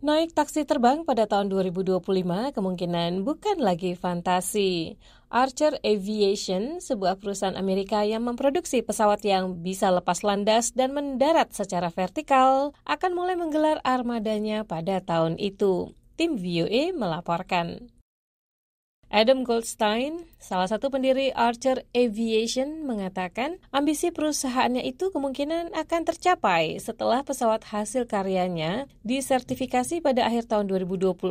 Naik taksi terbang pada tahun 2025 kemungkinan bukan lagi fantasi. Archer Aviation, sebuah perusahaan Amerika yang memproduksi pesawat yang bisa lepas landas dan mendarat secara vertikal, akan mulai menggelar armadanya pada tahun itu. Tim VOA melaporkan. Adam Goldstein, salah satu pendiri Archer Aviation, mengatakan ambisi perusahaannya itu kemungkinan akan tercapai setelah pesawat hasil karyanya disertifikasi pada akhir tahun 2024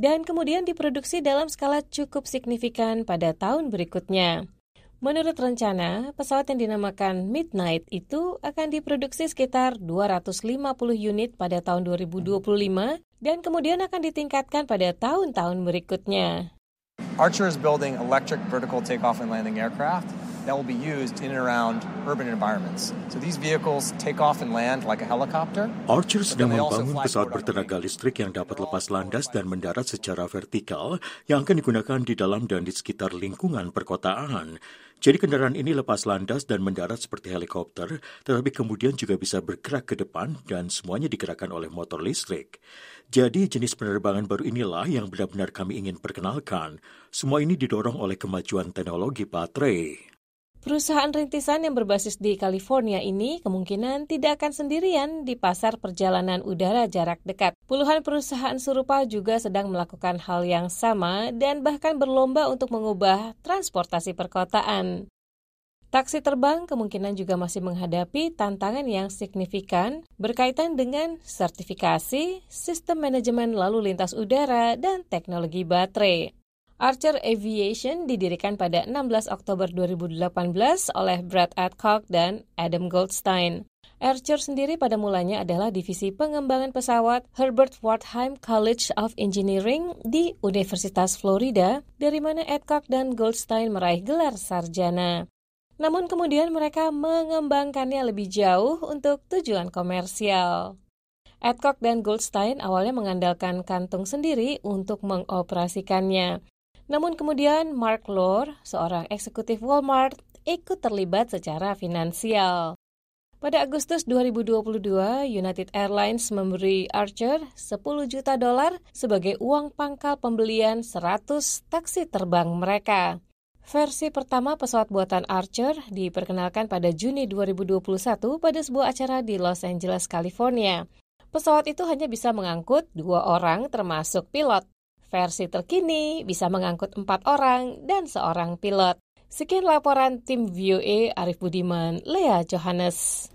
dan kemudian diproduksi dalam skala cukup signifikan pada tahun berikutnya. Menurut rencana, pesawat yang dinamakan Midnight itu akan diproduksi sekitar 250 unit pada tahun 2025 dan kemudian akan ditingkatkan pada tahun-tahun berikutnya. Archer is building electric vertical takeoff and landing aircraft that will be used in and around urban environments. So these vehicles take off and land like a helicopter. Archer sedang membangun pesawat bertenaga listrik yang dapat lepas landas dan mendarat secara vertikal yang akan digunakan di dalam dan di sekitar lingkungan perkotaan. Jadi kendaraan ini lepas landas dan mendarat seperti helikopter, tetapi kemudian juga bisa bergerak ke depan dan semuanya digerakkan oleh motor listrik. Jadi jenis penerbangan baru inilah yang benar-benar kami ingin perkenalkan. Semua ini didorong oleh kemajuan teknologi baterai. Perusahaan rintisan yang berbasis di California ini kemungkinan tidak akan sendirian di pasar perjalanan udara jarak dekat. Puluhan perusahaan serupa juga sedang melakukan hal yang sama dan bahkan berlomba untuk mengubah transportasi perkotaan. Taksi terbang kemungkinan juga masih menghadapi tantangan yang signifikan berkaitan dengan sertifikasi, sistem manajemen lalu lintas udara, dan teknologi baterai. Archer Aviation didirikan pada 16 Oktober 2018 oleh Brad Adcock dan Adam Goldstein. Archer sendiri pada mulanya adalah divisi pengembangan pesawat Herbert Wertheim College of Engineering di Universitas Florida, dari mana Adcock dan Goldstein meraih gelar sarjana. Namun kemudian mereka mengembangkannya lebih jauh untuk tujuan komersial. Adcock dan Goldstein awalnya mengandalkan kantung sendiri untuk mengoperasikannya. Namun kemudian Mark Lore, seorang eksekutif Walmart, ikut terlibat secara finansial. Pada Agustus 2022, United Airlines memberi Archer 10 juta dolar sebagai uang pangkal pembelian 100 taksi terbang mereka. Versi pertama pesawat buatan Archer diperkenalkan pada Juni 2021 pada sebuah acara di Los Angeles, California. Pesawat itu hanya bisa mengangkut dua orang termasuk pilot. Versi terkini bisa mengangkut empat orang dan seorang pilot. Sekian laporan tim VOA Arif Budiman, Lea Johannes.